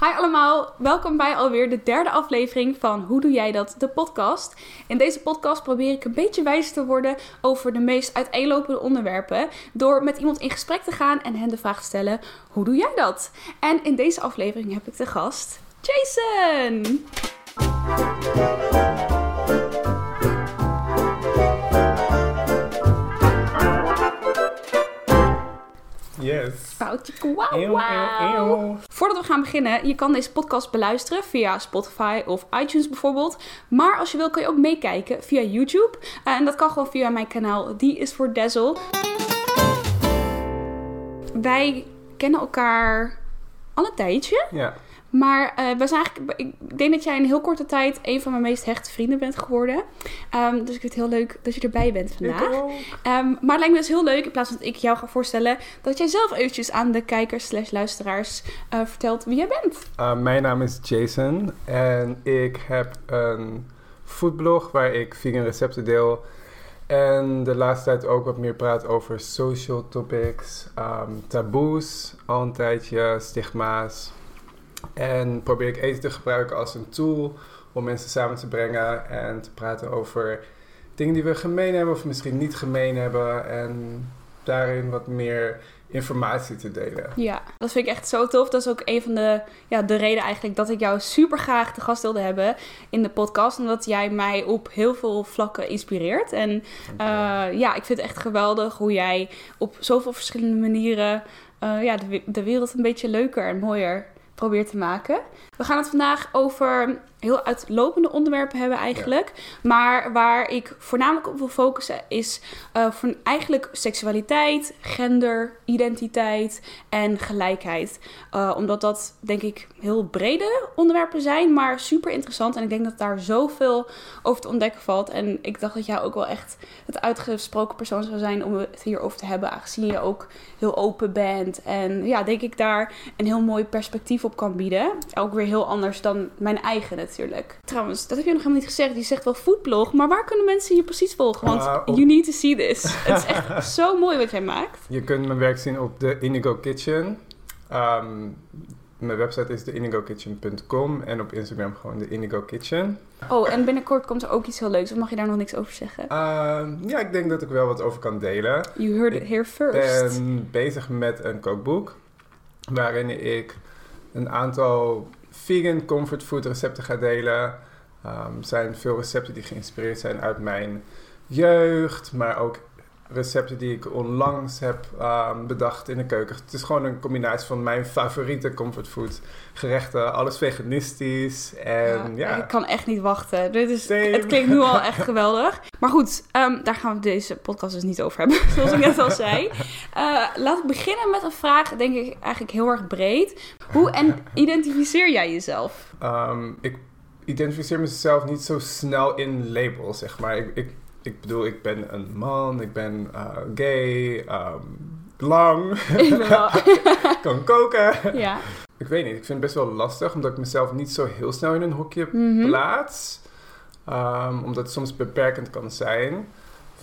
Hi allemaal, welkom bij alweer de derde aflevering van Hoe doe jij dat, de podcast. In deze podcast probeer ik een beetje wijs te worden over de meest uiteenlopende onderwerpen door met iemand in gesprek te gaan en hen de vraag te stellen: hoe doe jij dat? En in deze aflevering heb ik de gast Jason. Yes. Foutje, eeuw. Voordat we gaan beginnen, je kan deze podcast beluisteren via Spotify of iTunes bijvoorbeeld. Maar als je wil, kan je ook meekijken via YouTube. Eh, en dat kan gewoon via mijn kanaal Die is voor Dazzle. Wij kennen elkaar al een tijdje. Ja. Maar eh, we zijn eigenlijk, ik denk dat jij in heel korte tijd een van mijn meest hechte vrienden bent geworden. Ehm, dus ik vind het heel leuk dat je erbij bent vandaag. Ehm, maar het lijkt me dus heel leuk, in plaats van dat ik jou ga voorstellen, dat jij zelf eventjes aan de kijkers slash luisteraars eh, vertelt wie jij bent. Uh, mijn naam is Jason en ik heb een foodblog waar ik vegan recepten deel. En de laatste tijd ook wat meer praat over social topics, ehm, taboes, al een tijdje, stigma's. En probeer ik eten te gebruiken als een tool om mensen samen te brengen en te praten over dingen die we gemeen hebben of misschien niet gemeen hebben. En daarin wat meer informatie te delen. Ja, dat vind ik echt zo tof. Dat is ook een van de, ja, de reden eigenlijk dat ik jou super graag te gast wilde hebben in de podcast. Omdat jij mij op heel veel vlakken inspireert. En eh, ja, ik vind het echt geweldig hoe jij op zoveel verschillende manieren eh, ja, de, de wereld een beetje leuker en mooier probeert te maken. We gaan het vandaag over heel uitlopende onderwerpen hebben eigenlijk. Maar waar ik voornamelijk op wil focussen is eh, van eigenlijk seksualiteit, gender, identiteit en gelijkheid. Eh, omdat dat denk ik heel brede onderwerpen zijn, maar super interessant. En ik denk dat daar zoveel over te ontdekken valt. En ik dacht dat jij ook wel echt het uitgesproken persoon zou zijn om het hierover te hebben. Aangezien je ook heel open bent. En ja, denk ik daar een heel mooi perspectief op kan bieden. Ook weer heel anders dan mijn eigen natuurlijk. Trouwens, dat heb je nog helemaal niet gezegd. Je zegt wel foodblog, maar waar kunnen mensen je precies volgen? Want op- you need to see this. Het is echt zo mooi wat jij maakt. Je kunt mijn werk zien op de Indigo Kitchen. Ehm, mijn website is theindigokitchen.com en op Instagram gewoon de Indigo Kitchen. Oh, en binnenkort komt er ook iets heel leuks. Of mag je daar nog niks over zeggen? Ehm, ja, ik denk dat ik wel wat over kan delen. You heard it here first. ben bezig met een kookboek waarin ik een aantal vegan comfort food recepten ga delen. Ehm, Er zijn veel recepten die geïnspireerd zijn uit mijn jeugd, maar ook recepten die ik onlangs heb ehm, bedacht in de keuken. Het is gewoon een combinatie van mijn favoriete comfortfood gerechten. Alles veganistisch en ja. Ik kan echt niet wachten. Dit is, Same. het klinkt nu al echt geweldig. Maar goed, ehm, daar gaan we deze podcast dus niet over hebben, zoals ik net al zei. Eh laat ik beginnen met een vraag, denk ik eigenlijk heel erg breed. Hoe en identificeer jij jezelf? Ehm, ik identificeer mezelf niet zo snel in labels, zeg maar. Ik, ik, ik bedoel, ik ben een man, ik ben eh, gay, ehm, lang, Ik ben wel- kan koken. ja. Ik weet niet, ik vind het best wel lastig, omdat ik mezelf niet zo heel snel in een hokje Mhm. plaats. Ehm, omdat het soms beperkend kan zijn,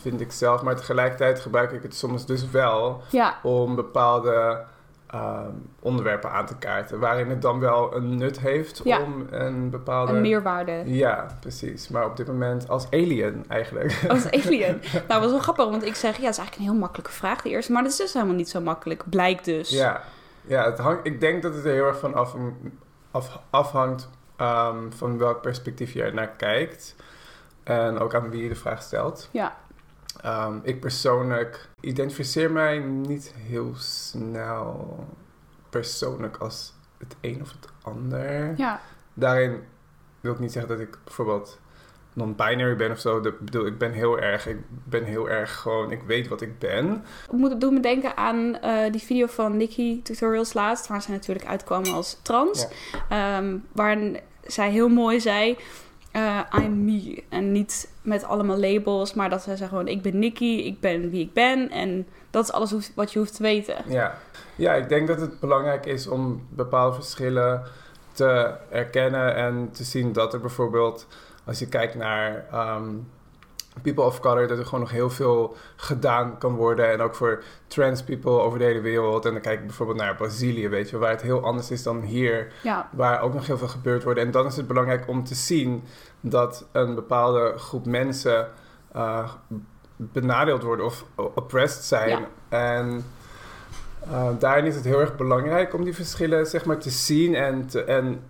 vind ik zelf. Maar tegelijkertijd gebruik ik het soms dus wel Ja, om bepaalde ehm, onderwerpen aan te kaarten. Waarin het dan wel een nut heeft Ja. om een bepaalde... een meerwaarde. Ja, precies. Maar op dit moment als alien eigenlijk. Als alien. Nou, dat was wel grappig, want ik zeg, ja, dat is eigenlijk een heel makkelijke vraag, de eerste. Maar dat is dus helemaal niet zo makkelijk, blijkt dus. ja, ja het hang, ik denk dat het er heel erg van af, af- afhangt ehm, van welk perspectief je er naar kijkt. En ook aan wie je de vraag stelt. Ja. Ehm, ik persoonlijk identificeer mij niet heel snel persoonlijk als het een of het ander. Ja, Daarin wil ik niet zeggen dat ik bijvoorbeeld non-binary ben of zo. Dat, ik bedoel, ik ben heel erg, ik ben heel erg gewoon, ik weet wat ik ben. Ik moet het doen me denken aan eh, die video van Nikki Tutorials laatst, waar zij natuurlijk uitkwam als trans. Ehm, waarin zij heel mooi zei, eh, I'm me. En niet met allemaal labels, maar dat zij zei gewoon, ik ben Nikki, ik ben wie ik ben. En dat is alles wat je hoeft te weten. Ja. ja, ik denk dat het belangrijk is om bepaalde verschillen te erkennen en te zien dat er bijvoorbeeld, als je kijkt naar ehm, people of color, dat er gewoon nog heel veel gedaan kan worden. En ook voor trans people over de hele wereld. En dan kijk ik bijvoorbeeld naar Brazilië, weet je, waar het heel anders is dan hier. Ja, Waar ook nog heel veel gebeurd wordt. En dan is het belangrijk om te zien dat een bepaalde groep mensen eh, benadeeld worden of oppressed zijn. Ja. En eh, daarin is het heel erg belangrijk om die verschillen zeg maar, te zien en, te, en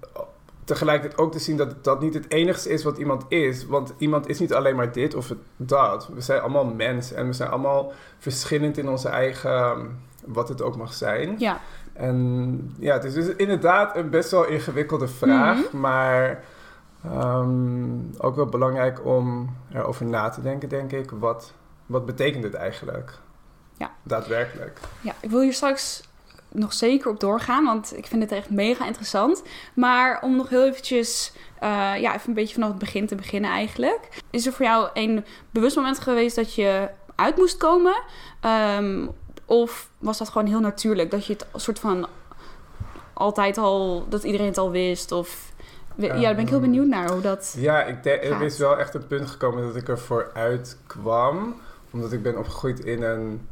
tegelijkertijd ook te zien dat dat niet het enigste is wat iemand is. Want iemand is niet alleen maar dit of dat. We zijn allemaal mens en we zijn allemaal verschillend in onze eigen, wat het ook mag zijn. ja. En ja, het is dus inderdaad een best wel ingewikkelde vraag, Mhm. maar ehm, ook wel belangrijk om erover na te denken, denk ik. Wat, wat betekent het eigenlijk? Ja. Daadwerkelijk. Ja, ik wil hier straks nog zeker op doorgaan, want ik vind het echt mega interessant. Maar om nog heel eventjes, eh, ja, even een beetje vanaf het begin te beginnen eigenlijk. Is er voor jou een bewust moment geweest dat je uit moest komen? Ehm, of was dat gewoon heel natuurlijk? Dat je het soort van altijd al, dat iedereen het al wist? Of, ja, daar ben ik heel Ehm, benieuwd naar hoe dat... Ja, ik denk, er is wel echt een punt gekomen dat ik ervoor uitkwam. Omdat ik ben opgegroeid in een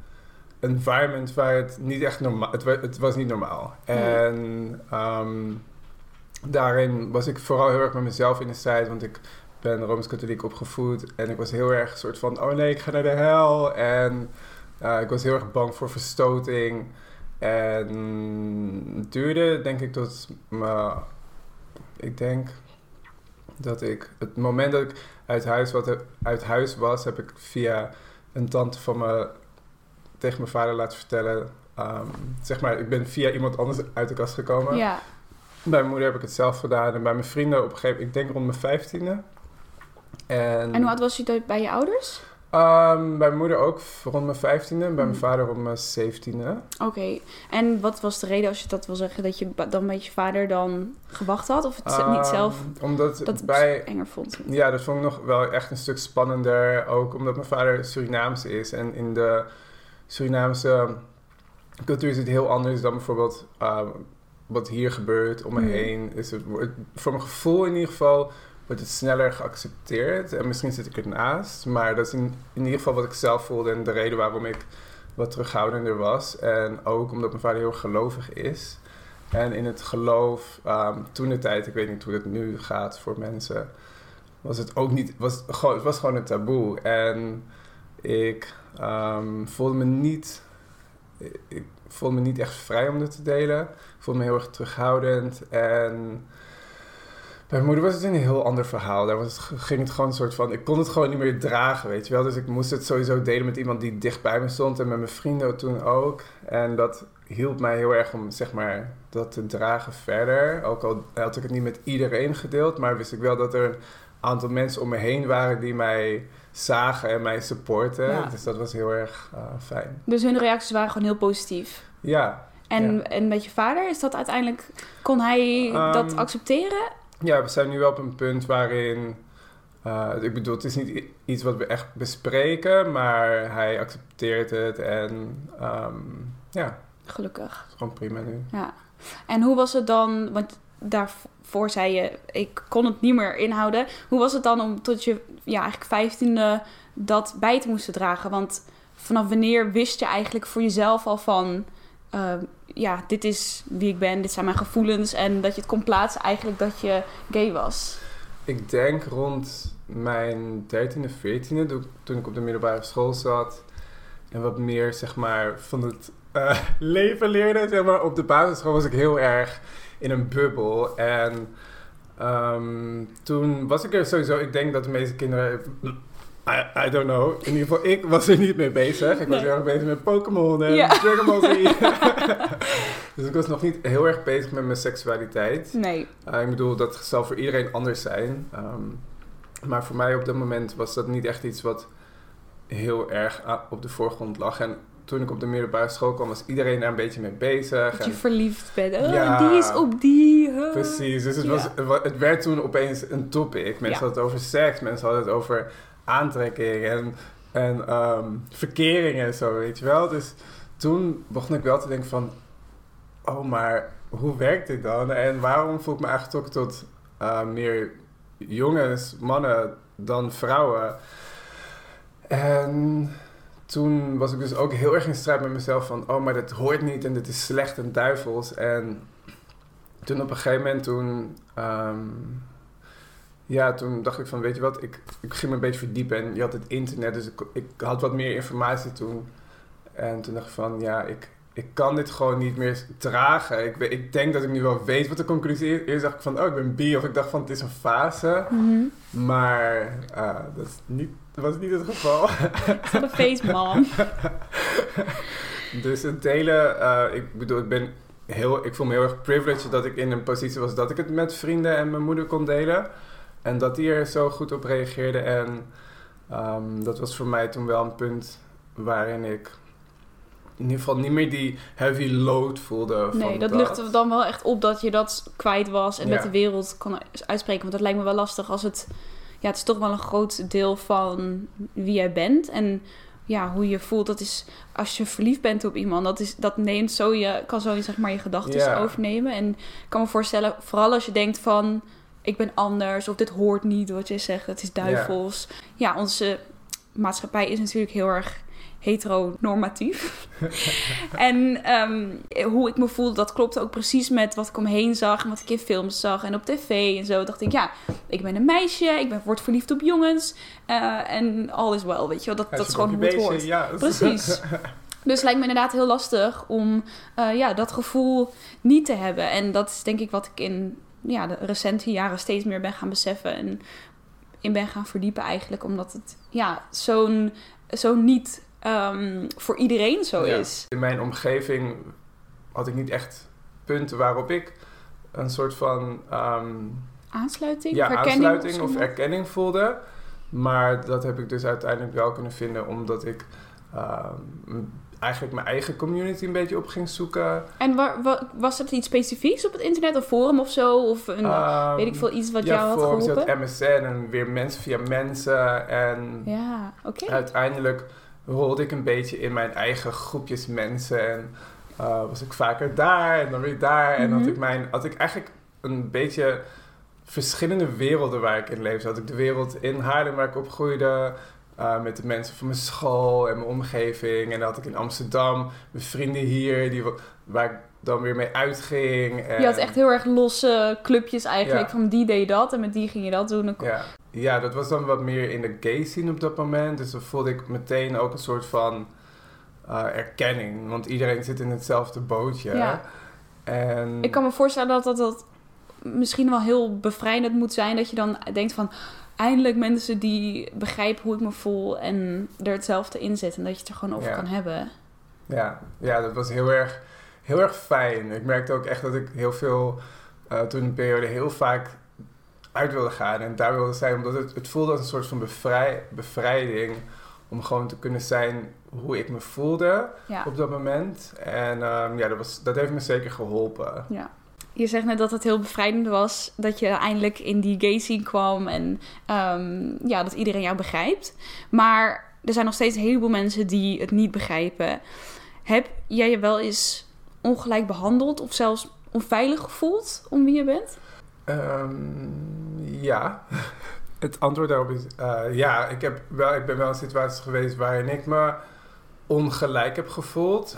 environment waar het niet echt normaal... Het, het was niet normaal. Nee. En ehm, daarin was ik vooral heel erg met mezelf in de strijd. Want ik ben Rooms-Katholiek opgevoed. En ik was heel erg een soort van... Oh nee, ik ga naar de hel. En eh, ik was heel erg bang voor verstoting. En het duurde denk ik tot... me ik denk dat ik... Het moment dat ik uit huis, wat, uit huis was... heb ik via een tante van me tegen mijn vader laten vertellen... ehm, zeg maar, ik ben via iemand anders uit de kast gekomen. Ja, Bij mijn moeder heb ik het zelf gedaan. En bij mijn vrienden op een gegeven moment... Ik denk rond mijn vijftiende. En, en hoe oud was je dat bij je ouders? Ehm, bij mijn moeder ook rond mijn vijftiende. Bij mijn Mm. vader rond mijn zeventiende. Oké, en wat was de reden als je dat wil zeggen, dat je dan met je vader dan gewacht had? Of het niet Ehm, zelf Omdat dat het bij... enger vond? Ja, dat vond ik nog wel echt een stuk spannender. Ook omdat mijn vader Surinaams is. En in de Surinaamse cultuur is het heel anders dan bijvoorbeeld uh, wat hier gebeurt om me Mhm. heen. Is het, voor mijn gevoel in ieder geval wordt het sneller geaccepteerd. En misschien zit ik ernaast. Maar dat is in, in ieder geval wat ik zelf voelde en de reden waarom ik wat terughoudender was. En ook omdat mijn vader heel gelovig is. En in het geloof, ehm, toen de tijd, ik weet niet hoe dat nu gaat voor mensen, was het ook niet, was, het gewoon, het was gewoon een taboe. En ik ehm, voelde me niet, ik voelde me niet echt vrij om dit te delen. Ik voelde me heel erg terughoudend. En bij mijn moeder was het een heel ander verhaal. Daar was, ging het gewoon een soort van, ik kon het gewoon niet meer dragen, weet je wel. Dus ik moest het sowieso delen met iemand die dicht bij me stond en met mijn vrienden toen ook. En dat hielp mij heel erg om, zeg maar, dat te dragen verder. Ook al had ik het niet met iedereen gedeeld, maar wist ik wel dat er een aantal mensen om me heen waren die mij zagen en mij supporten. Ja. Dus dat was heel erg eh, fijn. Dus hun reacties waren gewoon heel positief. Ja. En, Ja. en met je vader, is dat uiteindelijk, kon hij dat Ehm, accepteren? Ja, we zijn nu wel op een punt waarin. eh, ik bedoel, het is niet iets wat we echt bespreken, maar hij accepteert het en ehm, ja, Gelukkig, het is gewoon prima nu. ja. En hoe was het dan, want daarvoor zei je, ik kon het niet meer inhouden. Hoe was het dan om tot je, ja, eigenlijk vijftiende dat bij te moesten dragen? Want vanaf wanneer wist je eigenlijk voor jezelf al van... eh, ja, dit is wie ik ben, dit zijn mijn gevoelens... en dat je het kon plaatsen eigenlijk dat je gay was? Ik denk rond mijn 13e, 14e, toen- ik op de middelbare school zat en wat meer zeg maar van het eh, leven leerde. Zeg maar. Op de basisschool was ik heel erg in een bubbel en ehm, toen was ik er sowieso, ik denk dat de meeste kinderen, I, I don't know, in ieder geval ik was er niet mee bezig. Ik was heel erg bezig met Pokémon en Ja. Dragon Ball Z. dus ik was nog niet heel erg bezig met mijn seksualiteit. Nee. Uh, ik bedoel, dat zal voor iedereen anders zijn. Ehm, maar voor mij op dat moment was dat niet echt iets wat heel erg op de voorgrond lag. En toen ik op de middelbare school kwam, was iedereen daar een beetje mee bezig. Dat je En, verliefd bent. Oh, Ja. die is op die. huh? precies, dus het, was, werd toen opeens een topic. Mensen hadden het over seks, mensen hadden het over aantrekking en, en ehm, verkering en zo, weet je wel. Dus toen begon ik wel te denken van, oh, maar hoe werkt dit dan? En waarom voel ik me aangetrokken tot eh, meer jongens, mannen dan vrouwen? En toen was ik dus ook heel erg in strijd met mezelf van, oh, maar dat hoort niet en dit is slecht en duivels. En toen op een gegeven moment, toen, ehm, ja, toen dacht ik van, weet je wat, ik, ik ging me een beetje verdiepen en je had het internet, dus ik, ik had wat meer informatie toen. En toen dacht ik van, ja, ik, ik kan dit gewoon niet meer dragen. Ik, ik denk dat ik nu wel weet wat de conclusie is. Eerst dacht ik van, oh, ik ben bi. Of ik dacht van, het is een fase. Mhm. Maar uh, dat, is niet, dat was niet het geval. Het is een feestman. dus het delen, uh, ik bedoel, ik ben heel, ik voel me heel erg privileged dat ik in een positie was dat ik het met vrienden en mijn moeder kon delen. En dat die er zo goed op reageerde. En um, dat was voor mij toen wel een punt waarin ik in ieder geval niet meer die heavy load voelde. Nee, van dat, dat luchtte dan wel echt op dat je dat kwijt was en Ja. met de wereld kon uitspreken. Want dat lijkt me wel lastig als het... Ja, het is toch wel een groot deel van wie jij bent. En ja, hoe je voelt, dat is... Als je verliefd bent op iemand, dat, is, dat neemt zo je... Kan zo zeg maar je gedachten overnemen. En ik kan me voorstellen, vooral als je denkt van... Ik ben anders, of dit hoort niet, wat je zegt. Het is duivels. Ja, onze maatschappij is natuurlijk heel erg heteronormatief. en ehm, hoe ik me voelde, dat klopte ook precies met wat ik omheen zag. En wat ik in films zag en op tv en zo. Dacht ik, ja, ik ben een meisje. Ik ben, word verliefd op jongens. eh, en all is well, weet je wel. Dat, dat is gewoon hoe het hoort. Ja, Precies. Dus het lijkt me inderdaad heel lastig om eh, ja, dat gevoel niet te hebben. En dat is denk ik wat ik in ja, de recente jaren steeds meer ben gaan beseffen. En in ben gaan verdiepen eigenlijk. Omdat het ja, zo'n zo niet ehm, voor iedereen zo Ja. is. In mijn omgeving had ik niet echt punten waarop ik een soort van ehm, Aansluiting? ja, herkenning aansluiting of erkenning voelde. Maar dat heb ik dus uiteindelijk wel kunnen vinden omdat ik ehm, eigenlijk mijn eigen community een beetje op ging zoeken. En wa- wa- was het iets specifieks op het internet? Een forum of zo? Of een, weet ik veel, iets wat ja, jou had geholpen? MSN en weer mensen via mensen. En Ja, oké. uiteindelijk rolde ik een beetje in mijn eigen groepjes mensen. En eh, was ik vaker daar en dan weer daar. En had Mhm. ik, mijn, had ik eigenlijk een beetje verschillende werelden waar ik in leefde. Had ik de wereld in Haarlem waar ik opgroeide. eh, met de mensen van mijn school en mijn omgeving. En dan had ik in Amsterdam mijn vrienden hier, die, wa- waar ik dan weer mee uitging. En, Je had echt heel erg losse clubjes eigenlijk. Ja. Van die deed dat en met die ging je dat doen. Ja. Ja, dat was dan wat meer in de gay scene op dat moment. Dus dan voelde ik meteen ook een soort van eh, erkenning. Want iedereen zit in hetzelfde bootje. Ja. En Ik kan me voorstellen dat, dat dat misschien wel heel bevrijdend moet zijn. Dat je dan denkt van... Eindelijk mensen die begrijpen hoe ik me voel en er hetzelfde in zitten. En dat je het er gewoon over Ja. kan hebben. ja, ja, dat was heel erg, heel erg fijn. Ik merkte ook echt dat ik heel veel, eh, toen de periode, heel vaak uit wilde gaan. En daar wilde zijn, omdat het, het voelde als een soort van bevrij, bevrijding. Om gewoon te kunnen zijn hoe ik me voelde Ja. op dat moment. En ehm, ja, dat, was, dat heeft me zeker geholpen. ja. Je zegt net dat het heel bevrijdend was dat je eindelijk in die gay scene kwam en ehm, ja, dat iedereen jou begrijpt. Maar er zijn nog steeds een heleboel mensen die het niet begrijpen. Heb jij je wel eens ongelijk behandeld of zelfs onveilig gevoeld om wie je bent? Ehm, ja. Het antwoord daarop is eh, ja. Ik, heb wel, ik ben wel in situaties geweest waarin ik me ongelijk heb gevoeld.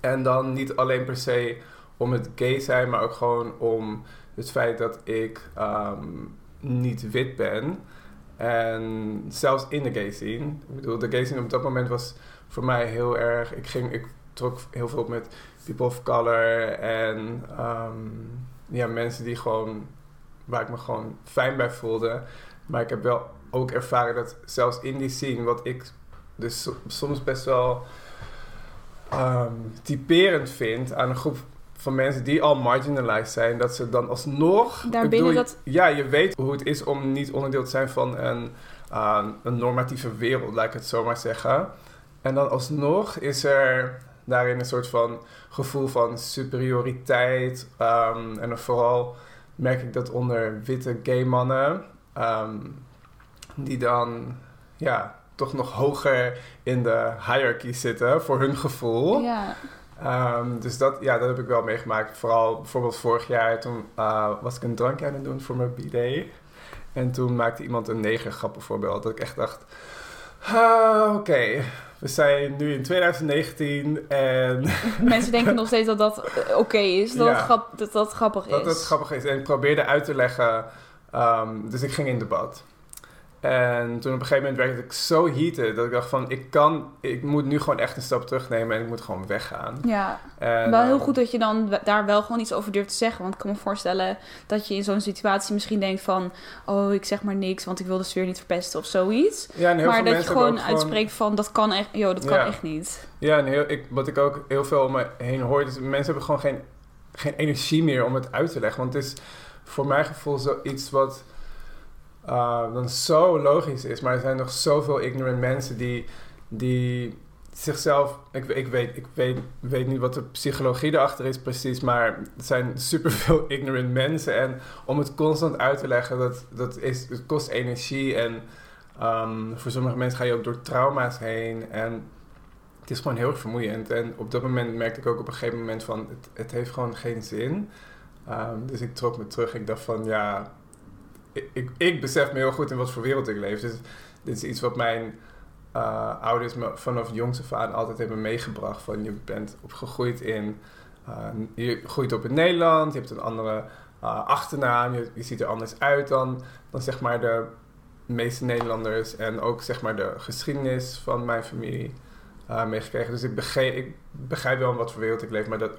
En dan niet alleen per se om het gay zijn, maar ook gewoon om het feit dat ik ehm, niet wit ben. En zelfs in de gay scene. Ik bedoel, de gay scene op dat moment was voor mij heel erg... Ik, ging, ik trok heel veel op met people of color en ehm, ja, mensen die gewoon... Waar ik me gewoon fijn bij voelde. Maar ik heb wel ook ervaren dat zelfs in die scene, wat ik dus so- soms best wel ehm, typerend vind aan een groep van mensen die al marginalized zijn, dat ze dan alsnog. Daar ik binnen bedoel, dat- Ja, je weet hoe het is om niet onderdeel te zijn van een, ah, een normatieve wereld, laat ik het zo maar zeggen. En dan alsnog is er daarin een soort van gevoel van superioriteit. ehm, en vooral merk ik dat onder witte gay mannen, ehm, die dan ja, toch nog hoger in de hierarchy zitten voor hun gevoel. Ja. Ehm, dus dat, ja, dat heb ik wel meegemaakt. Vooral bijvoorbeeld vorig jaar, toen eh, was ik een drankje aan het doen voor mijn b-day. En toen maakte iemand een negergrap bijvoorbeeld. Dat ik echt dacht, Ah, Oké, we zijn nu in 2019 en Mensen denken nog steeds dat dat eh, oké is, dat, Ja. het grap, dat dat grappig is. dat het grappig is. En ik probeerde uit te leggen, ehm, dus ik ging in debat. En toen op een gegeven moment werd ik zo heated dat ik dacht van, ik kan, ik moet nu gewoon echt een stap terugnemen en ik moet gewoon weggaan. Ja, En, wel heel ehm, goed dat je dan daar wel gewoon iets over durft te zeggen. Want ik kan me voorstellen dat je in zo'n situatie misschien denkt van... Oh, ik zeg maar niks, want ik wil de sfeer niet verpesten of zoiets. Ja, en heel maar veel dat je gewoon uitspreekt van, dat kan echt, yo, dat kan Ja. echt niet. Ja, en heel, ik, wat ik ook heel veel om me heen hoor, is mensen hebben gewoon geen, geen energie meer om het uit te leggen. Want het is voor mijn gevoel zoiets wat uh, dan zo logisch is. Maar er zijn nog zoveel ignorant mensen die, die zichzelf... Ik, ik, weet, ik weet, weet niet wat de psychologie erachter is precies, maar er zijn superveel ignorant mensen. En om het constant uit te leggen, dat, dat is, het kost energie. En um, voor sommige mensen ga je ook door trauma's heen. En het is gewoon heel erg vermoeiend. En op dat moment merkte ik ook op een gegeven moment van, het, het heeft gewoon geen zin. Um, dus ik trok me terug. Ik dacht van, ja, ik, ik, besef me heel goed in wat voor wereld ik leef. Dus dit is iets wat mijn uh, ouders me vanaf jongs af aan altijd hebben meegebracht. Van, je bent opgegroeid in, uh, je groeit op in Nederland, je hebt een andere uh, achternaam, je, ziet er anders uit dan, dan zeg maar de meeste Nederlanders. En ook zeg maar de geschiedenis van mijn familie meegekregen. Dus ik begrijp, ik begrijp wel in wat voor wereld ik leef, maar dat,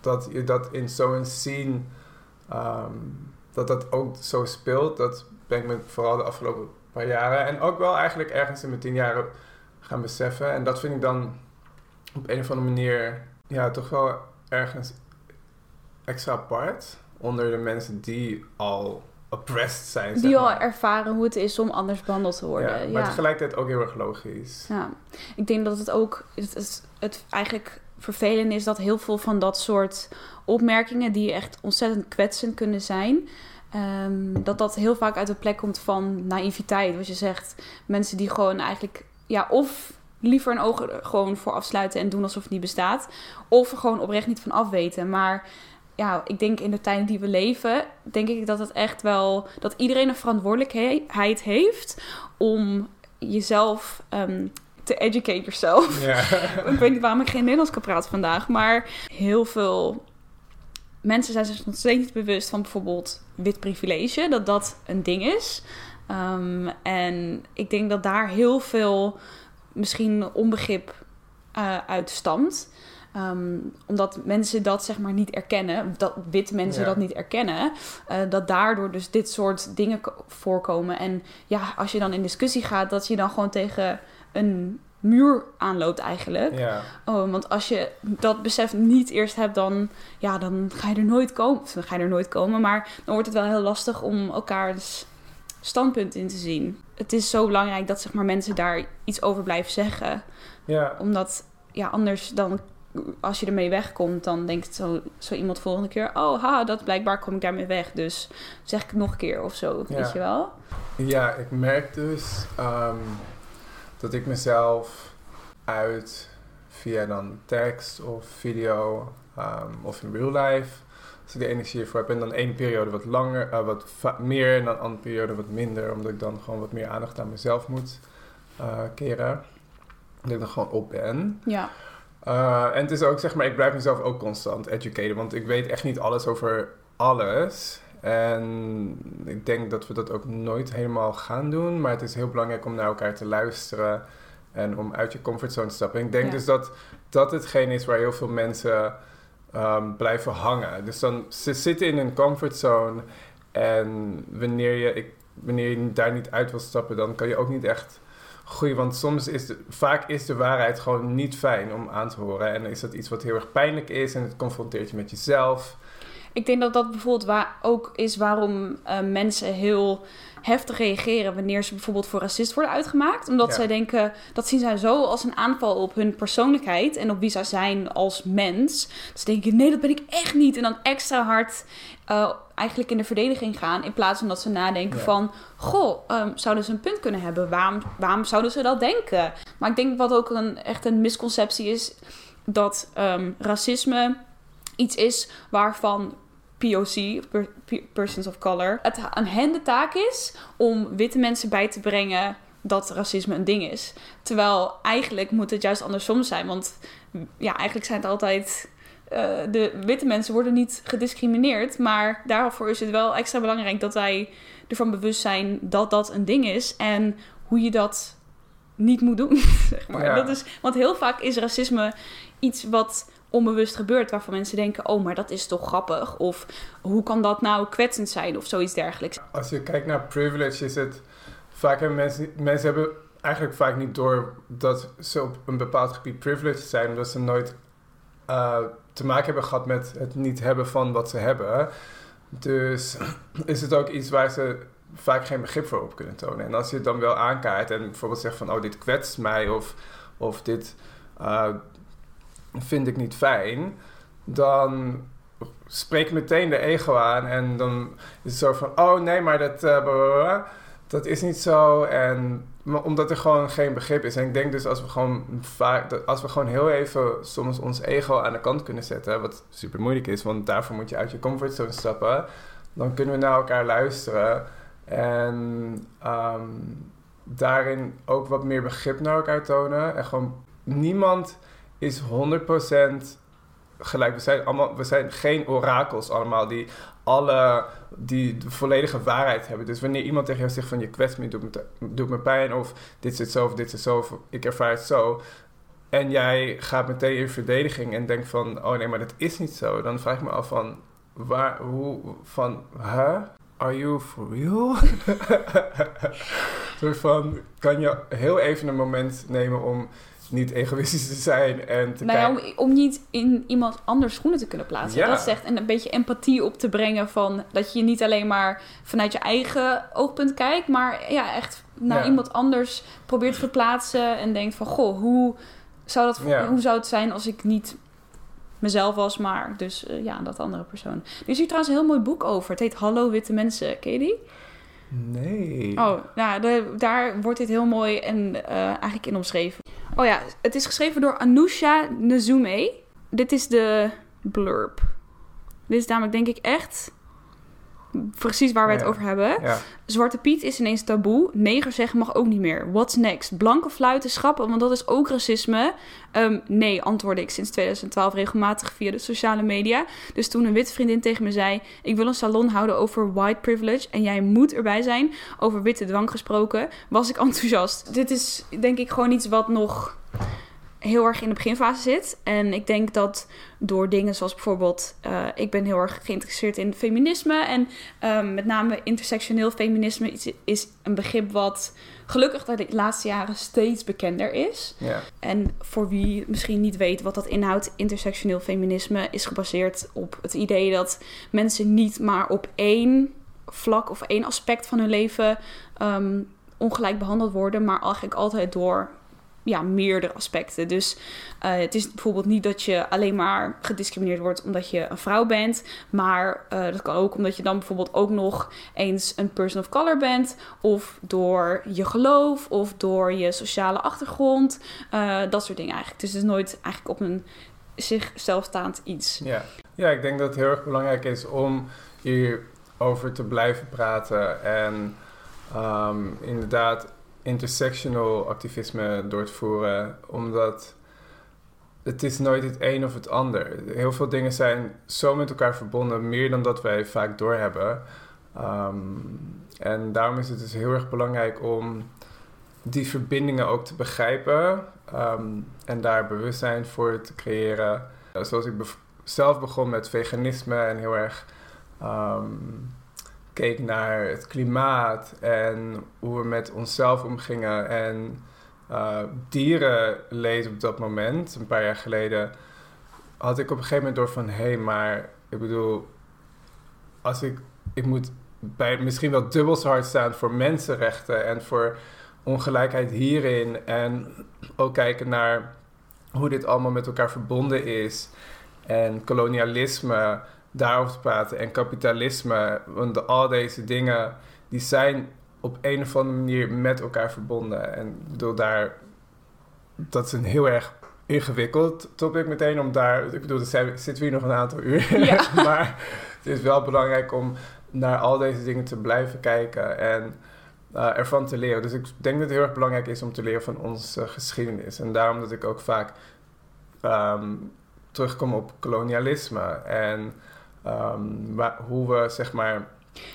dat je dat in zo'n scene, um, dat dat ook zo speelt, dat ben ik me vooral de afgelopen paar jaren en ook wel eigenlijk ergens in mijn tien jaren gaan beseffen. En dat vind ik dan op een of andere manier, ja, toch wel ergens extra apart onder de mensen die al oppressed zijn. Die al ervaren hoe het is om anders behandeld te worden. Ja, maar ja. tegelijkertijd ook heel erg logisch. Ja, ik denk dat het ook het, het, het eigenlijk vervelend is dat heel veel van dat soort opmerkingen die echt ontzettend kwetsend kunnen zijn. Um, dat dat heel vaak uit de plek komt van naïviteit. Wat je zegt, mensen die gewoon eigenlijk, ja, of liever een ogen gewoon voor afsluiten en doen alsof het niet bestaat, of er gewoon oprecht niet van afweten. Maar ja, ik denk in de tijden die we leven, denk ik dat het echt wel, dat iedereen een verantwoordelijkheid heeft om jezelf um, te educate yourself. Ik weet niet waarom ik geen Nederlands kan praten vandaag, maar heel veel mensen zijn zich nog steeds niet bewust van bijvoorbeeld wit privilege, dat dat een ding is. Um, en ik denk dat daar heel veel misschien onbegrip uh, uit stamt. Um, omdat mensen dat zeg maar niet erkennen, dat witte mensen ja. dat niet erkennen, uh, dat daardoor dus dit soort dingen voorkomen. En ja, als je dan in discussie gaat, dat je dan gewoon tegen een muur aanloopt eigenlijk. Ja. Oh, want als je dat besef niet eerst hebt, dan, ja, dan ga je er nooit komen. Of dan ga je er nooit komen, maar dan wordt het wel heel lastig om elkaars standpunt in te zien. Het is zo belangrijk dat zeg maar, mensen daar iets over blijven zeggen. Ja. Omdat ja, anders dan, als je ermee wegkomt, dan denkt zo, zo iemand volgende keer... Oh, ha, dat blijkbaar kom ik daarmee weg. Dus zeg ik het nog een keer of zo, Ja. weet je wel? Ja, ik merk dus um, dat ik mezelf uit via dan tekst of video um, of in real life, als ik de energie ervoor heb. En dan één periode wat langer, uh, wat meer en dan een andere periode wat minder, omdat ik dan gewoon wat meer aandacht aan mezelf moet uh, keren. Dat ik dan gewoon op ben. Ja. Uh, en het is ook, zeg maar, ik blijf mezelf ook constant educaten, want ik weet echt niet alles over alles. En ik denk dat we dat ook nooit helemaal gaan doen, maar het is heel belangrijk om naar elkaar te luisteren en om uit je comfortzone te stappen. En ik denk Ja. dus dat dat hetgeen is waar heel veel mensen um, blijven hangen. Dus dan ze zitten in een comfortzone en wanneer je, ik, wanneer je daar niet uit wil stappen, dan kan je ook niet echt groeien. Want soms is de, vaak is de waarheid gewoon niet fijn om aan te horen. En dan is dat iets wat heel erg pijnlijk is en het confronteert je met jezelf. Ik denk dat dat bijvoorbeeld waar ook is waarom uh, mensen heel heftig reageren wanneer ze bijvoorbeeld voor racist worden uitgemaakt. Omdat Ja. zij denken, dat zien zij zo als een aanval op hun persoonlijkheid en op wie zij zijn als mens. Dus denken, nee, dat ben ik echt niet. En dan extra hard uh, eigenlijk in de verdediging gaan. In plaats van dat ze nadenken Ja. van, goh, um, zouden ze een punt kunnen hebben? Waarom, waarom zouden ze dat denken? Maar ik denk wat ook een, echt een misconceptie is, dat um, racisme iets is waarvan POC, per- pe- Persons of Color, het aan hen de taak is om witte mensen bij te brengen dat racisme een ding is. Terwijl eigenlijk moet het juist andersom zijn. Want ja, eigenlijk zijn het altijd. eh, de witte mensen worden niet gediscrimineerd. Maar daarvoor is het wel extra belangrijk dat wij ervan bewust zijn dat dat een ding is. En hoe je dat niet moet doen. Zeg maar. Ja. dat is, want heel vaak is racisme iets wat onbewust gebeurt. Waarvan mensen denken: oh, maar dat is toch grappig? Of hoe kan dat nou kwetsend zijn? Of zoiets dergelijks. Als je kijkt naar privilege, is het vaak hebben mensen, mensen hebben eigenlijk vaak niet door dat ze op een bepaald gebied privileged zijn, omdat ze nooit eh, te maken hebben gehad met het niet hebben van wat ze hebben. Dus is het ook iets waar ze vaak geen begrip voor op kunnen tonen. En als je het dan wel aankaart en bijvoorbeeld zegt van, oh, dit kwetst mij of, of dit eh, vind ik niet fijn, dan spreek meteen de ego aan en dan is het zo van, oh nee, maar dat, eh, dat is niet zo. En omdat er gewoon geen begrip is. En ik denk dus als we gewoon vaak, als we gewoon heel even soms ons ego aan de kant kunnen zetten, wat super moeilijk is, want daarvoor moet je uit je comfortzone stappen, dan kunnen we naar elkaar luisteren en ehm, daarin ook wat meer begrip naar elkaar tonen. En gewoon niemand is 100% gelijk. We zijn, allemaal, we zijn geen orakels allemaal die alle die de volledige waarheid hebben. Dus wanneer iemand tegen jou zegt van je kwetst me, doet me, doet me pijn of dit zit zo of dit zit zo of ik ervaar het zo. En jij gaat meteen in verdediging en denkt van oh nee, maar dat is niet zo. Dan vraag ik me af van waar, hoe, van huh? Are you for real? soort van, kan je heel even een moment nemen om niet egoïstisch te zijn en te Nou kijken... om, om niet in iemand anders schoenen te kunnen plaatsen. Ja. Dat zegt en een beetje empathie op te brengen van dat je niet alleen maar vanuit je eigen oogpunt kijkt, maar ja, echt naar Ja. iemand anders probeert te verplaatsen en denkt van goh, hoe zou, dat, Ja. hoe zou het zijn als ik niet mezelf was, maar dus eh, ja, dat andere persoon. Er is hier trouwens een heel mooi boek over. Het heet Hallo Witte Mensen. Ken je die? Nee. Oh, nou, daar wordt dit heel mooi en eh, eigenlijk in omschreven. Oh ja, het is geschreven door Anousha Nezume. Dit is de blurb. Dit is namelijk denk ik echt precies waar we het Ja. over hebben. Ja. Zwarte Piet is ineens taboe. Neger zeggen mag ook niet meer. What's next? Blanke fluiten schrappen, want dat is ook racisme. Ehm, nee, antwoordde ik sinds 2012 regelmatig via de sociale media. Dus toen een witte vriendin tegen me zei... ik wil een salon houden over white privilege... en jij moet erbij zijn, over witte dwang gesproken... was ik enthousiast. Dit is denk ik gewoon iets wat nog heel erg in de beginfase zit. En ik denk dat door dingen zoals bijvoorbeeld... eh, ik ben heel erg geïnteresseerd in feminisme... en Ehm, met name intersectioneel feminisme is, een begrip wat gelukkig de laatste jaren steeds bekender is. Ja. En voor wie misschien niet weet wat dat inhoudt, intersectioneel feminisme is gebaseerd op het idee dat mensen niet maar op één vlak of één aspect van hun leven ehm, ongelijk behandeld worden, maar eigenlijk altijd door ja, meerdere aspecten. Dus eh, het is bijvoorbeeld niet dat je alleen maar gediscrimineerd wordt omdat je een vrouw bent, maar eh, dat kan ook omdat je dan bijvoorbeeld ook nog eens een person of color bent, of door je geloof, of door je sociale achtergrond, eh, dat soort dingen eigenlijk. Dus het is nooit eigenlijk op een zichzelf staand iets. Ja. ja, ik denk dat het heel erg belangrijk is om hierover te blijven praten en ehm, inderdaad intersectional activisme door te voeren, omdat het is nooit het een of het ander. Heel veel dingen zijn zo met elkaar verbonden, meer dan dat wij vaak doorhebben. Ehm en daarom is het dus heel erg belangrijk om die verbindingen ook te begrijpen ehm, en daar bewustzijn voor te creëren. Zoals ik zelf begon met veganisme en heel erg ehm, keek naar het klimaat en hoe we met onszelf omgingen. En uh, dierenleed op dat moment, een paar jaar geleden, had ik op een gegeven moment door van hé, hey, maar ik bedoel, als ik, ik moet bij misschien wel dubbel zo hard staan voor mensenrechten en voor ongelijkheid hierin en ook kijken naar hoe dit allemaal met elkaar verbonden is en kolonialisme daarover te praten en kapitalisme, want al deze dingen die zijn op een of andere manier met elkaar verbonden en ik bedoel daar dat is een heel erg ingewikkeld topic meteen om daar ik bedoel er zijn, zitten we hier nog een aantal uur Ja. maar het is wel belangrijk om naar al deze dingen te blijven kijken en uh, ervan te leren. Dus ik denk dat het heel erg belangrijk is om te leren van onze geschiedenis. En daarom dat ik ook vaak um, terugkom op kolonialisme en um, hoe we zeg maar.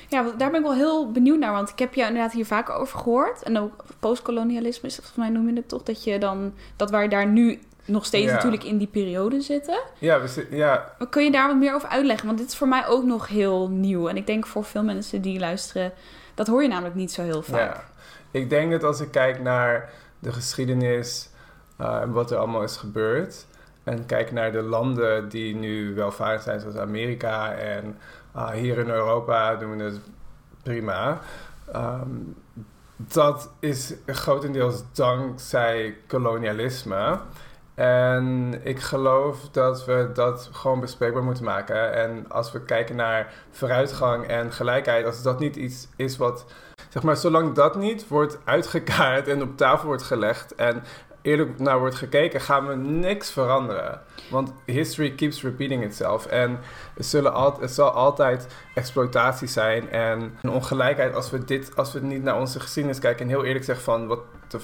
Ja, daar ben ik wel heel benieuwd naar, want ik heb je inderdaad hier vaker over gehoord. En ook postkolonialisme is volgens mij noem je het toch, dat je dan, dat wij daar nu nog steeds natuurlijk in die periode zitten. Ja, we ja. Kun je daar wat meer over uitleggen? Want dit is voor mij ook nog heel nieuw. En ik denk voor veel mensen die luisteren, dat hoor je namelijk niet zo heel vaak. Ja. Ik denk dat als ik kijk naar de geschiedenis uh, en wat er allemaal is gebeurd. En kijk naar de landen die nu welvarend zijn, zoals Amerika en uh, hier in Europa doen we het prima. Um, dat is grotendeels dankzij kolonialisme. En ik geloof dat we dat gewoon bespreekbaar moeten maken. En als we kijken naar vooruitgang en gelijkheid, als dat niet iets is wat. Zeg maar, zolang dat niet wordt uitgekaart en op tafel wordt gelegd en eerlijk naar wordt gekeken, gaan we niks veranderen. Want history keeps repeating itself. En er, zullen al, er zal altijd exploitatie zijn en een ongelijkheid als we, dit, als we niet naar onze geschiedenis kijken en heel eerlijk zeggen van wat de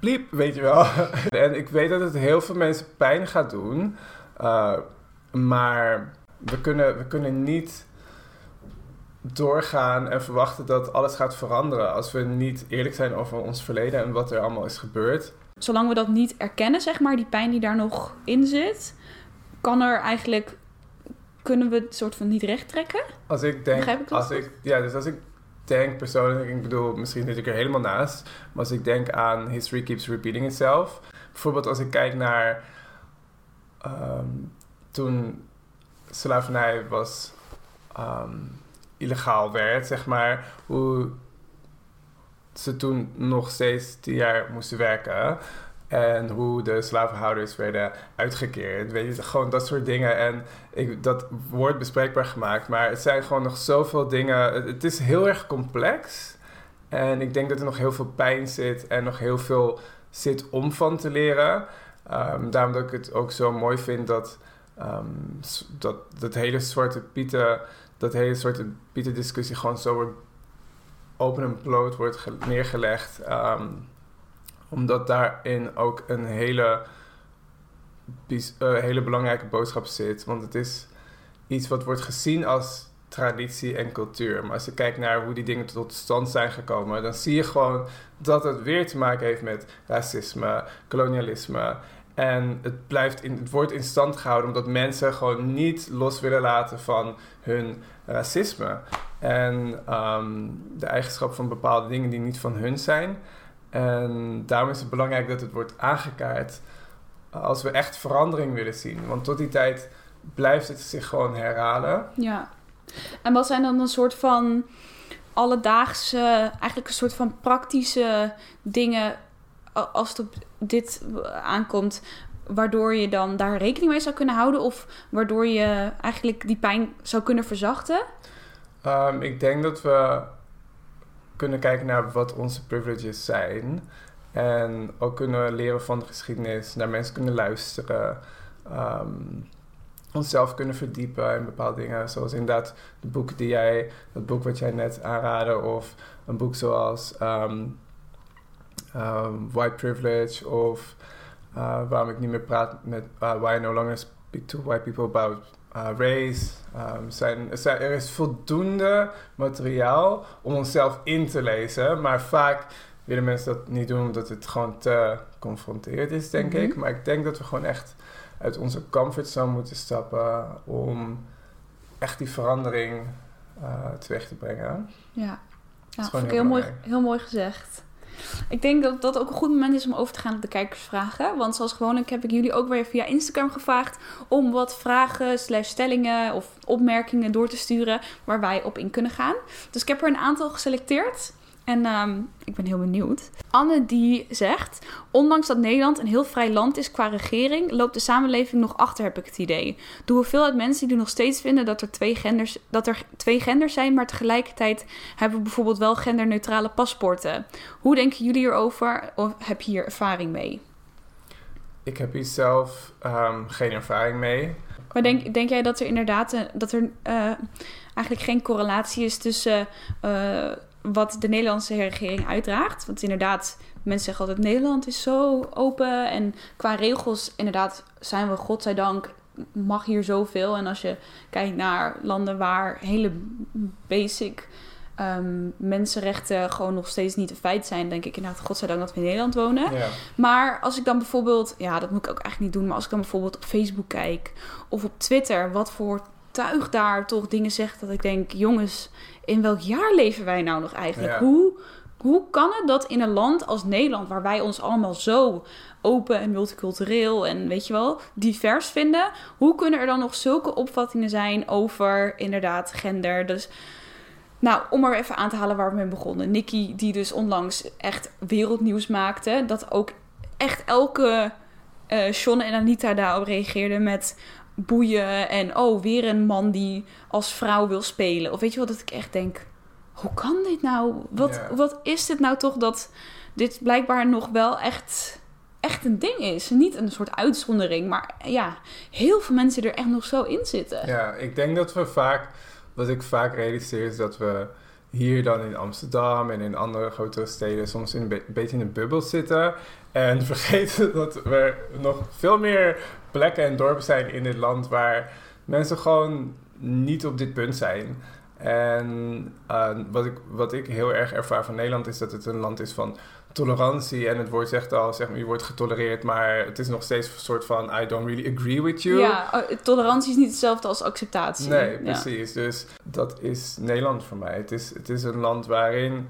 bliep, weet je wel. en ik weet dat het heel veel mensen pijn gaat doen. Uh, maar we kunnen, we kunnen niet doorgaan en verwachten dat alles gaat veranderen als we niet eerlijk zijn over ons verleden en wat er allemaal is gebeurd. Zolang we dat niet erkennen, zeg maar, die pijn die daar nog in zit, kan er eigenlijk kunnen we het soort van niet recht trekken? Als ik denk, ik als ik, ja, dus als ik denk persoonlijk, ik bedoel, misschien zit ik er helemaal naast, maar als ik denk aan history keeps repeating itself. Bijvoorbeeld als ik kijk naar um, toen slavernij was um, illegaal werd, zeg maar, hoe ze toen nog steeds tien jaar moesten werken. En hoe de slavenhouders werden uitgekeerd. Weet je, gewoon dat soort dingen. En ik, dat wordt bespreekbaar gemaakt. Maar het zijn gewoon nog zoveel dingen. Het, is heel erg complex. En ik denk dat er nog heel veel pijn zit. En nog heel veel zit om van te leren. Um, daarom dat ik het ook zo mooi vind dat, um, dat dat hele Zwarte Pieten... Dat hele Zwarte Pieten discussie gewoon zo wordt open en bloot wordt neergelegd. Um, omdat daarin ook een hele, uh, hele belangrijke boodschap zit. Want het is iets wat wordt gezien als traditie en cultuur. Maar als je kijkt naar hoe die dingen tot stand zijn gekomen, dan zie je gewoon dat het weer te maken heeft met racisme, kolonialisme. En het, blijft in, het wordt in stand gehouden omdat mensen gewoon niet los willen laten van hun racisme. En um, de eigenschap van bepaalde dingen die niet van hun zijn. En daarom is het belangrijk dat het wordt aangekaart als we echt verandering willen zien. Want tot die tijd blijft het zich gewoon herhalen. Ja. En wat zijn dan een soort van alledaagse, eigenlijk een soort van praktische dingen als het op dit aankomt, waardoor je dan daar rekening mee zou kunnen houden of waardoor je eigenlijk die pijn zou kunnen verzachten? Um, ik denk dat we kunnen kijken naar wat onze privileges zijn. En ook kunnen leren van de geschiedenis, naar mensen kunnen luisteren. Um, onszelf kunnen verdiepen in bepaalde dingen. Zoals inderdaad de boek die jij, dat boek wat jij net aanraadde, of een boek zoals um, White Privilege, of uh, waarom ik niet meer praat met uh, Why I No Longer Speak to White People About uh, race. Um, zijn, er is voldoende materiaal om onszelf in te lezen. Maar vaak willen mensen dat niet doen omdat het gewoon te confronterend is, denk mhm. ik. Maar ik denk dat we gewoon echt uit onze comfortzone moeten stappen om echt die verandering uh, teweeg te brengen. Ja, ja heel, heel, mooi, heel mooi gezegd. Ik denk dat dat ook een goed moment is om over te gaan op de kijkersvragen. Want zoals gewoonlijk heb ik jullie ook weer via Instagram gevraagd om wat vragen, slash stellingen of opmerkingen door te sturen waar wij op in kunnen gaan. Dus ik heb er een aantal geselecteerd. En ehm, ik ben heel benieuwd. Anne die zegt: Ondanks dat Nederland een heel vrij land is qua regering, loopt de samenleving nog achter, heb ik het idee. De hoeveelheid mensen die nog steeds vinden dat er twee genders, dat er twee genders zijn, maar tegelijkertijd hebben we bijvoorbeeld wel genderneutrale paspoorten. Hoe denken jullie hierover? Of heb je hier ervaring mee? Ik heb hier zelf ehm, geen ervaring mee. Maar denk, denk jij dat er inderdaad dat er uh, eigenlijk geen correlatie is tussen. Uh, wat de Nederlandse regering uitdraagt. Want inderdaad, mensen zeggen altijd: Nederland is zo open. En qua regels, inderdaad, zijn we godzijdank. Mag hier zoveel. En als je kijkt naar landen waar hele basic ehm, mensenrechten gewoon nog steeds niet een feit zijn, denk ik inderdaad, godzijdank dat we in Nederland wonen. Ja. Maar als ik dan bijvoorbeeld, ja, dat moet ik ook eigenlijk niet doen, maar als ik dan bijvoorbeeld op Facebook kijk of op Twitter, wat voor tuig daar toch dingen zegt dat ik denk, jongens, in welk jaar leven wij nou nog eigenlijk? Ja. Hoe, hoe kan het dat in een land als Nederland, waar wij ons allemaal zo open en multicultureel en weet je wel, divers vinden, hoe kunnen er dan nog zulke opvattingen zijn over inderdaad gender? Dus nou, om maar even aan te halen waar we mee begonnen. Nikki, die dus onlangs echt wereldnieuws maakte. Dat ook echt elke Shonne en Anita daarop reageerden met boeien. En oh, weer een man die als vrouw wil spelen. Of weet je wat, dat ik echt denk... Hoe kan dit nou? Wat, wat is dit nou toch dat dit blijkbaar nog wel echt, echt een ding is? Niet een soort uitzondering, maar ja, heel veel mensen er echt nog zo in zitten. Ja, ik denk dat we vaak, wat ik vaak realiseer is dat we hier dan in Amsterdam en in andere grotere steden soms in een be- beetje in een bubbel zitten. En vergeten dat er nog veel meer plekken en dorpen zijn in dit land waar mensen gewoon niet op dit punt zijn. En eh, wat, ik, wat ik heel erg ervaar van Nederland is dat het een land is van tolerantie. En het woord zegt al, zeg maar, je wordt getolereerd, maar het is nog steeds een soort van I don't really agree with you. Ja, oh, tolerantie is niet hetzelfde als acceptatie. Nee, Ja. precies. Dus dat is Nederland voor mij. Het is, het is een land waarin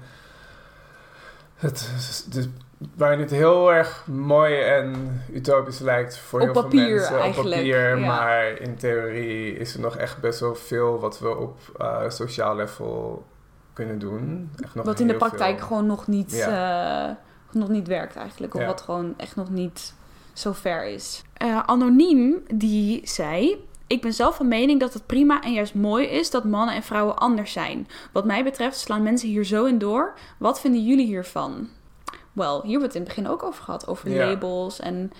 het, het, waarin het heel erg mooi en utopisch lijkt voor Op heel veel mensen. Op papier, ja. maar in theorie is er nog echt best wel veel wat we op eh, sociaal level kunnen doen. Echt nog Wat in de praktijk veel. gewoon nog niet, eh, nog niet werkt eigenlijk. Of Ja. wat gewoon echt nog niet zo ver is. Eh, Anoniem die zei... Ik ben zelf van mening dat het prima en juist mooi is dat mannen en vrouwen anders zijn. Wat mij betreft slaan mensen hier zo in door. Wat vinden jullie hiervan? Wel, hier hebben we het in het begin ook over gehad. Over Ja. labels en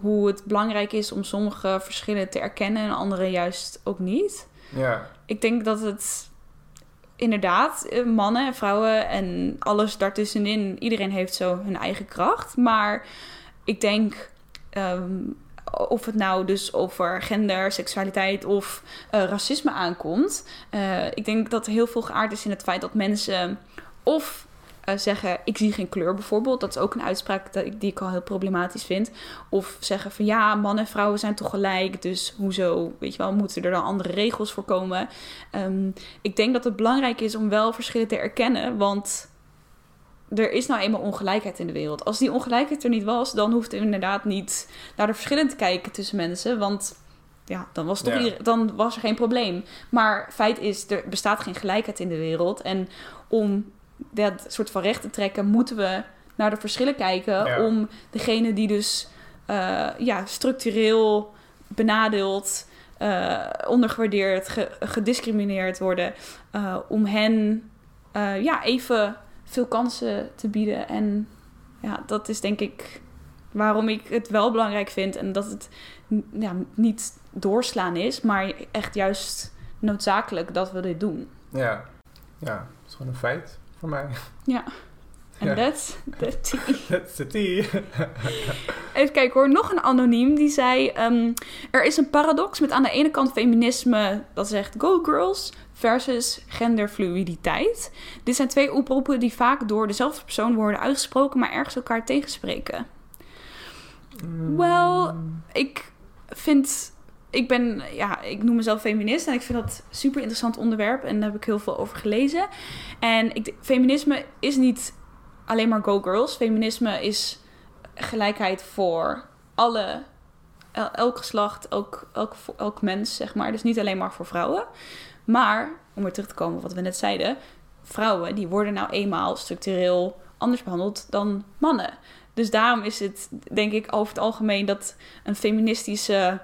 hoe het belangrijk is om sommige verschillen te erkennen en andere juist ook niet. Ja, Ik denk dat het inderdaad, eh, mannen en vrouwen en alles daartussenin, iedereen heeft zo hun eigen kracht. Maar ik denk, ehm, of het nou dus over gender, seksualiteit of eh, racisme aankomt. eh, ik denk dat heel veel geaard is in het feit dat mensen of eh, zeggen, ik zie geen kleur bijvoorbeeld. Dat is ook een uitspraak dat ik, die ik al heel problematisch vind. Of zeggen van ja, mannen en vrouwen zijn toch gelijk. Dus hoezo, weet je wel, moeten er dan andere regels voor komen? Ehm, ik denk dat het belangrijk is om wel verschillen te erkennen. Want er is nou eenmaal ongelijkheid in de wereld. Als die ongelijkheid er niet was, dan hoeft er inderdaad niet naar de verschillen te kijken tussen mensen. Want ja, dan was, toch Ja. ieder- dan was er geen probleem. Maar feit is, er bestaat geen gelijkheid in de wereld. En om dat soort van recht te trekken, moeten we naar de verschillen kijken. Ja. Om degene die dus eh, ja, structureel benadeeld, eh, ondergewaardeerd, ge- gediscrimineerd worden, eh, om hen ja, even veel kansen te bieden. En ja, dat is denk ik waarom ik het wel belangrijk vind en dat het ja, niet doorslaan is, maar echt juist noodzakelijk dat we dit doen. ja, ja. Het is gewoon een feit voor mij. En Ja. that's the tea. That's the tea. Even kijken hoor, nog een anoniem die zei... ehm, er is een paradox met aan de ene kant feminisme dat zegt go girls... versus genderfluiditeit. Dit zijn twee oproepen die vaak door dezelfde persoon worden uitgesproken... maar ergens elkaar tegenspreken. Wel, ik vind... Ik ben, ja, ik noem mezelf feminist en ik vind dat een super interessant onderwerp en daar heb ik heel veel over gelezen. En ik, feminisme is niet alleen maar go girls. Feminisme is gelijkheid voor alle, el- elk geslacht, elk, elk, elk mens, zeg maar. Dus niet alleen maar voor vrouwen. Maar, om weer terug te komen op wat we net zeiden, vrouwen die worden nou eenmaal structureel anders behandeld dan mannen. Dus daarom is het, denk ik, over het algemeen dat een feministische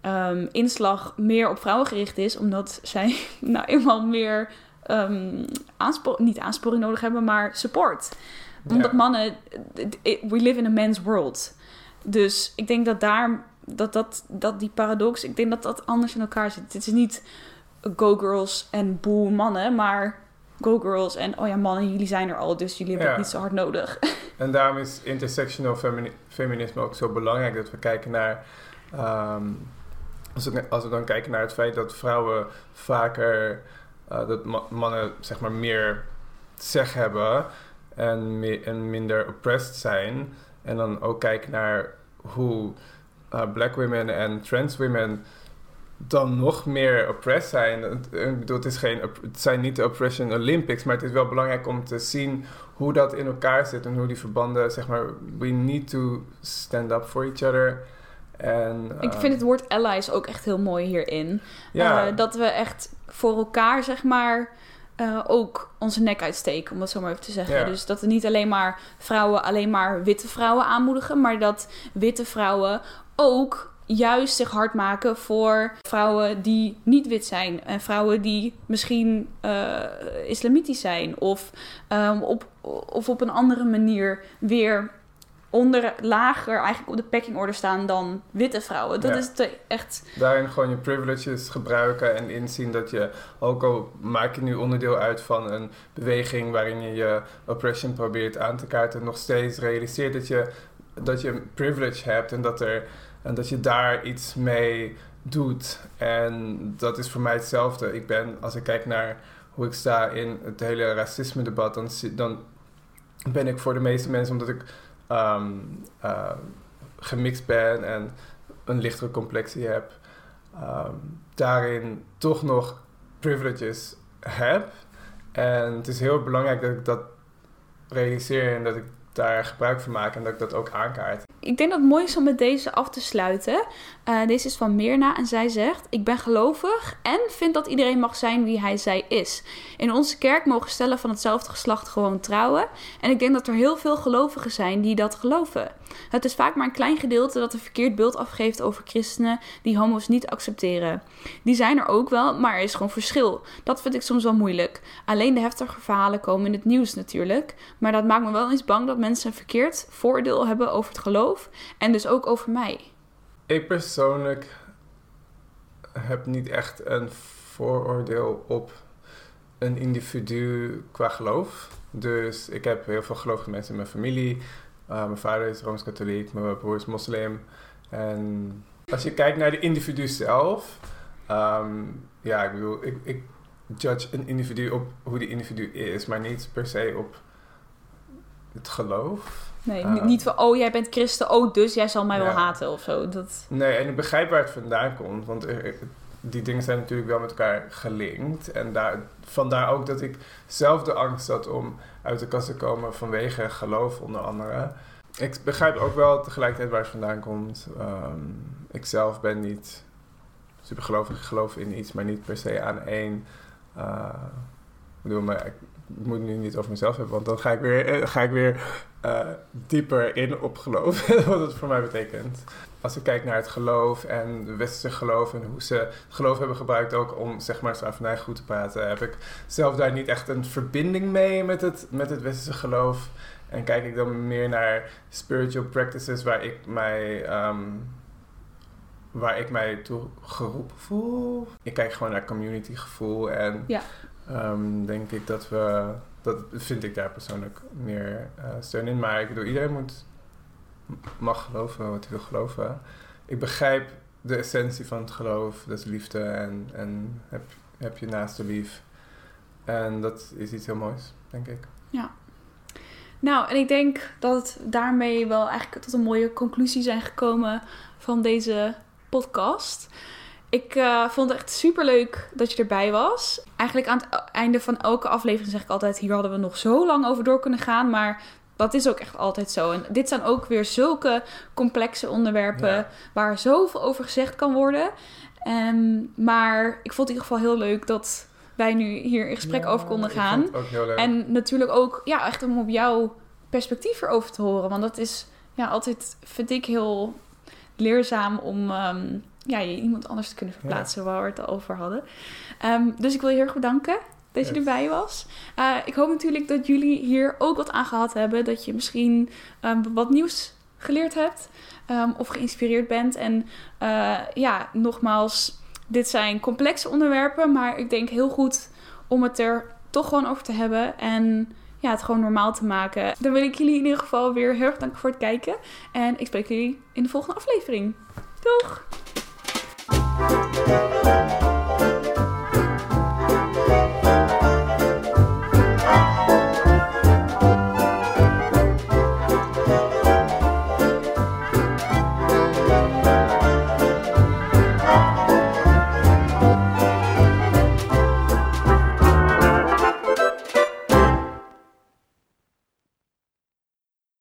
ehm, inslag meer op vrouwen gericht is, omdat zij nou eenmaal meer ehm, niet aansporing nodig hebben, maar support. Omdat mannen, we live in a man's world. Dus ik denk dat daar, dat, dat, dat die paradox, ik denk dat dat anders in elkaar zit. Het is niet go girls en boe mannen, maar go girls en oh ja, mannen, jullie zijn er al, dus jullie hebben Ja. het niet zo hard nodig. En daarom is intersectional femini- feminisme ook zo belangrijk dat we kijken naar. ehm, als, we, als we dan kijken naar het feit dat vrouwen vaker. eh, dat ma- mannen zeg maar meer zeg hebben en, me- en minder oppressed zijn. En dan ook kijken naar hoe eh, black women en trans women dan nog meer oppressed zijn. Het, ik bedoel, het, is geen, het zijn niet de Oppression Olympics, maar het is wel belangrijk om te zien hoe dat in elkaar zit en hoe die verbanden, zeg maar, we need to stand up for each other. En, Ik eh, vind het woord allies ook echt heel mooi hierin. ja, Eh, dat we echt voor elkaar, zeg maar, eh, ook onze nek uitsteken, om dat zo maar even te zeggen. Ja. Dus dat we niet alleen maar vrouwen, alleen maar witte vrouwen aanmoedigen, maar dat witte vrouwen ook juist zich hard maken voor vrouwen die niet wit zijn. En vrouwen die misschien eh, islamitisch zijn. Of, ehm, op, of op een andere manier weer onder, lager eigenlijk op de pecking staan dan witte vrouwen. Dat Ja. is te, echt... daarin gewoon je privileges gebruiken en inzien dat je, ook al maak je nu onderdeel uit van een beweging waarin je je oppression probeert aan te kaarten, nog steeds realiseert dat je, dat je een privilege hebt en dat, er, en dat je daar iets mee doet. En dat is voor mij hetzelfde. Ik ben, als ik kijk naar hoe ik sta in het hele racisme debat, dan, ben ik voor de meeste mensen, omdat ik ehm, eh, gemixt ben en een lichtere complexie heb, ehm, daarin toch nog privileges heb. En het is heel belangrijk dat ik dat realiseer en dat ik daar gebruik van maak en dat ik dat ook aankaart. Ik denk dat het mooi is om met deze af te sluiten. Eh, deze is van Mirna en zij zegt: Ik ben gelovig en vind dat iedereen mag zijn wie hij zij is. In onze kerk mogen stellen van hetzelfde geslacht gewoon trouwen. En ik denk dat er heel veel gelovigen zijn die dat geloven. Het is vaak maar een klein gedeelte dat een verkeerd beeld afgeeft over christenen die homo's niet accepteren. Die zijn er ook wel, maar er is gewoon verschil. Dat vind ik soms wel moeilijk. Alleen de heftige verhalen komen in het nieuws natuurlijk. Maar dat maakt me wel eens bang dat mensen een verkeerd voordeel hebben over het geloof. En dus ook over mij. Ik persoonlijk heb niet echt een vooroordeel op een individu qua geloof. Dus ik heb heel veel gelovige mensen in mijn familie. Uh, mijn vader is Rooms-Katholiek, mijn broer is moslim. En als je kijkt naar de individu zelf, ehm, ja, ik bedoel, ik judge een individu op hoe die individu is, maar niet per se op het geloof. Nee, ni- niet van, oh jij bent christen, oh dus jij zal mij wel haten of zo. Dat, Nee, en ik begrijp waar het vandaan komt, want er- die dingen zijn natuurlijk wel met elkaar gelinkt. En daar, vandaar ook dat ik zelf de angst had om uit de kast te komen vanwege geloof onder andere. Ik begrijp ook wel tegelijkertijd waar het vandaan komt. Ehm, ik zelf ben niet super gelovig. Ik geloof in iets, maar niet per se aan één. Eh, ik bedoel, maar moet het nu niet over mezelf hebben, want dan ga ik weer, eh, ga ik weer eh, dieper in op geloof. wat het voor mij betekent. Als ik kijk naar het geloof en de westerse geloof en hoe ze het geloof hebben gebruikt ook om zeg maar slavernij goed te praten, heb ik zelf daar niet echt een verbinding mee met het, met het westerse geloof. En kijk ik dan meer naar spiritual practices waar ik mij, ehm, waar ik mij toe geroepen voel. Ik kijk gewoon naar community gevoel en Ja. Ehm, denk ik dat we, dat vind ik daar persoonlijk meer eh, steun in. Maar ik bedoel, iedereen moet, mag geloven wat hij wil geloven. Ik begrijp de essentie van het geloof, dat is liefde en, en heb, heb je naaste lief. En dat is iets heel moois, denk ik. Nou, en ik denk dat we daarmee wel eigenlijk tot een mooie conclusie zijn gekomen van deze podcast. Ik eh, vond het echt super leuk dat je erbij was. Eigenlijk aan het einde van elke aflevering zeg ik altijd: hier hadden we nog zo lang over door kunnen gaan. Maar dat is ook echt altijd zo. En dit zijn ook weer zulke complexe onderwerpen Ja. waar zoveel over gezegd kan worden. Ehm, maar ik vond het in ieder geval heel leuk dat wij nu hier in gesprek Ja, over konden gaan. vond het ook heel leuk. En natuurlijk ook, ja, echt om op jouw perspectief erover te horen. Want dat is ja, altijd, vind ik, heel leerzaam om ehm, ja, je iemand anders te kunnen verplaatsen waar we het al over hadden. Ehm, dus ik wil je heel erg bedanken dat je erbij was. Eh, ik hoop natuurlijk dat jullie hier ook wat aan gehad hebben. Dat je misschien ehm, wat nieuws geleerd hebt ehm, of geïnspireerd bent. En eh, ja, nogmaals, dit zijn complexe onderwerpen, maar ik denk heel goed om het er toch gewoon over te hebben. En ja, het gewoon normaal te maken. Dan wil ik jullie in ieder geval weer heel erg danken voor het kijken. En ik spreek jullie in de volgende aflevering. Doeg! Música